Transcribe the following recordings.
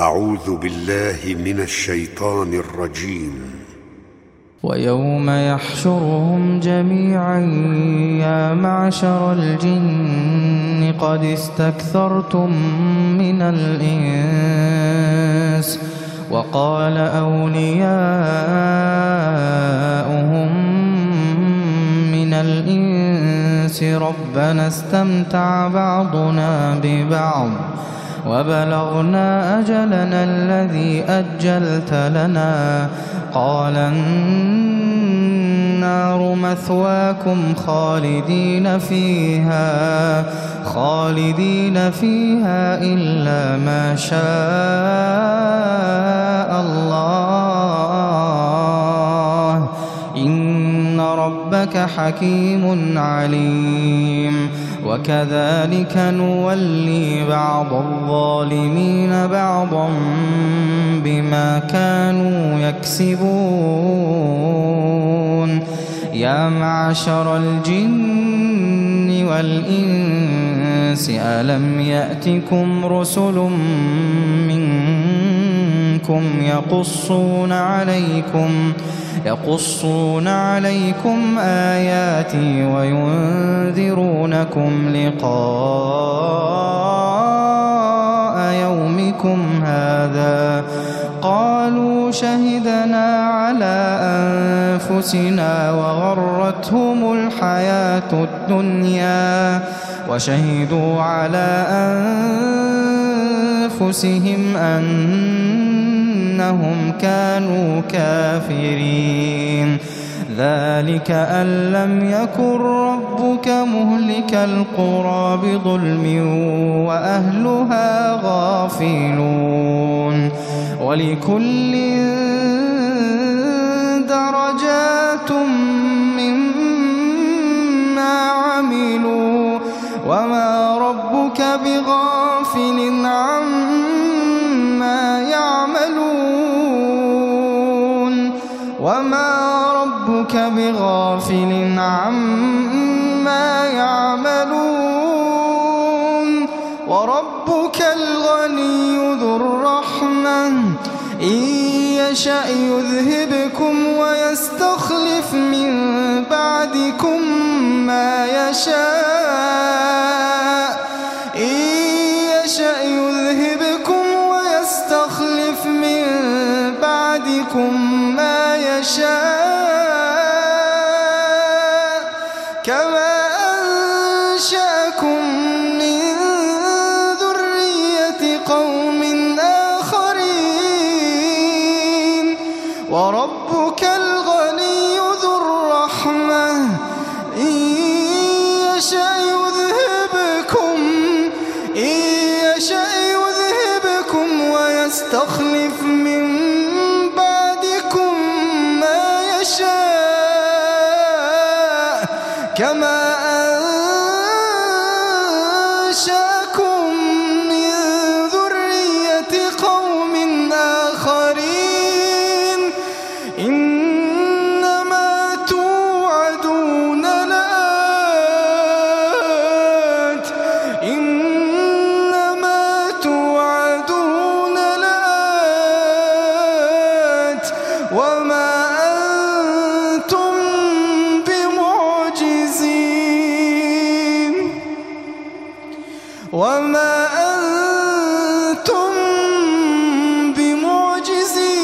أعوذ بالله من الشيطان الرجيم. ويوم يحشرهم جميعا يا معشر الجن قد استكثرتم من الإنس. وقال أولياؤهم من الإنس ربنا استمتع بعضنا ببعض. وبلغنا أجلنا الذي أجلت لنا. قال النار مثواكم خالدين فيها خالدين فيها إلا ما شاء الله. إن ربك حكيم عليم. وكذلك نولي بعض الظالمين بعضا بما كانوا يكسبون. يا معشر الجن والإنس ألم يأتكم رسل منكم يقصون عليكم يقصون عليكم آياتي وينذرونكم لقاء يومكم هذا قالوا شهدنا على أنفسنا وغرتهم الحياة الدنيا وشهدوا على أنفسهم أنهم كانوا كافرين. ذلك أن لم يكن ربك مهلك القرى بظلم وأهلها غافلون. ولكل درجات مما عملوا. وما ربك بغافل عما بغافل عما يعملون. وربك الغني ذو الرحمة. إن يشأ يذهبكم ويستخلف من بعدكم ما يشاء. إن يشأ يذهبكم ويستخلف من بعدكم ما يشاء. يشأ وما أنتم بمعجزين.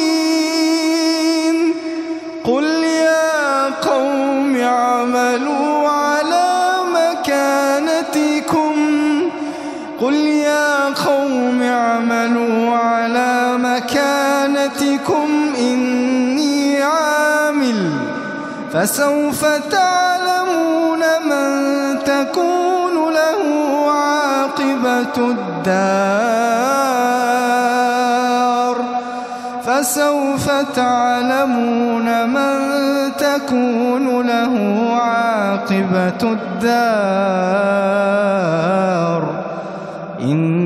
قل يا قوم اعملوا على مكانتكم. قل يا قوم اعملوا على مكانتكم. إني عامل فسوف تعلمون من تكون الدار فسوف تعلمون من تكون له عاقبة الدار. إنه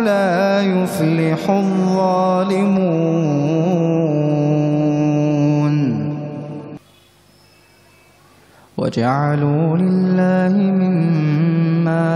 لا يفلح الظالمون. وجعلوا لله مما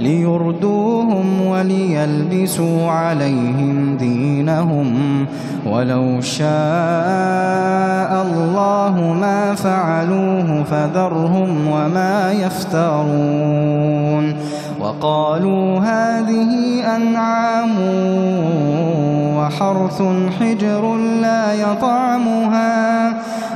ليردوهم وليلبسوا عليهم دينهم ولو شاء الله ما فعلوه فذرهم وما يفترون وقالوا هذه أنعام وحرث حجر لا يطعمها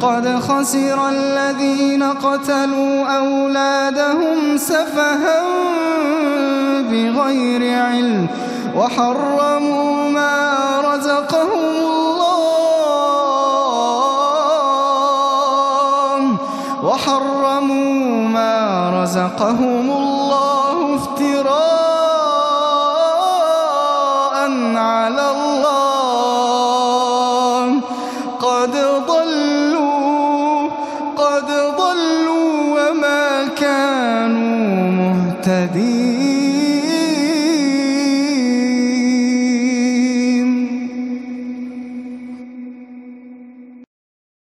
قد خسر الذين قتلوا أولادهم سفها بغير علم وحرموا ما رزقهم الله وحرموا ما رزقهم الله افتراء قد ضلوا وما كانوا مهتدين.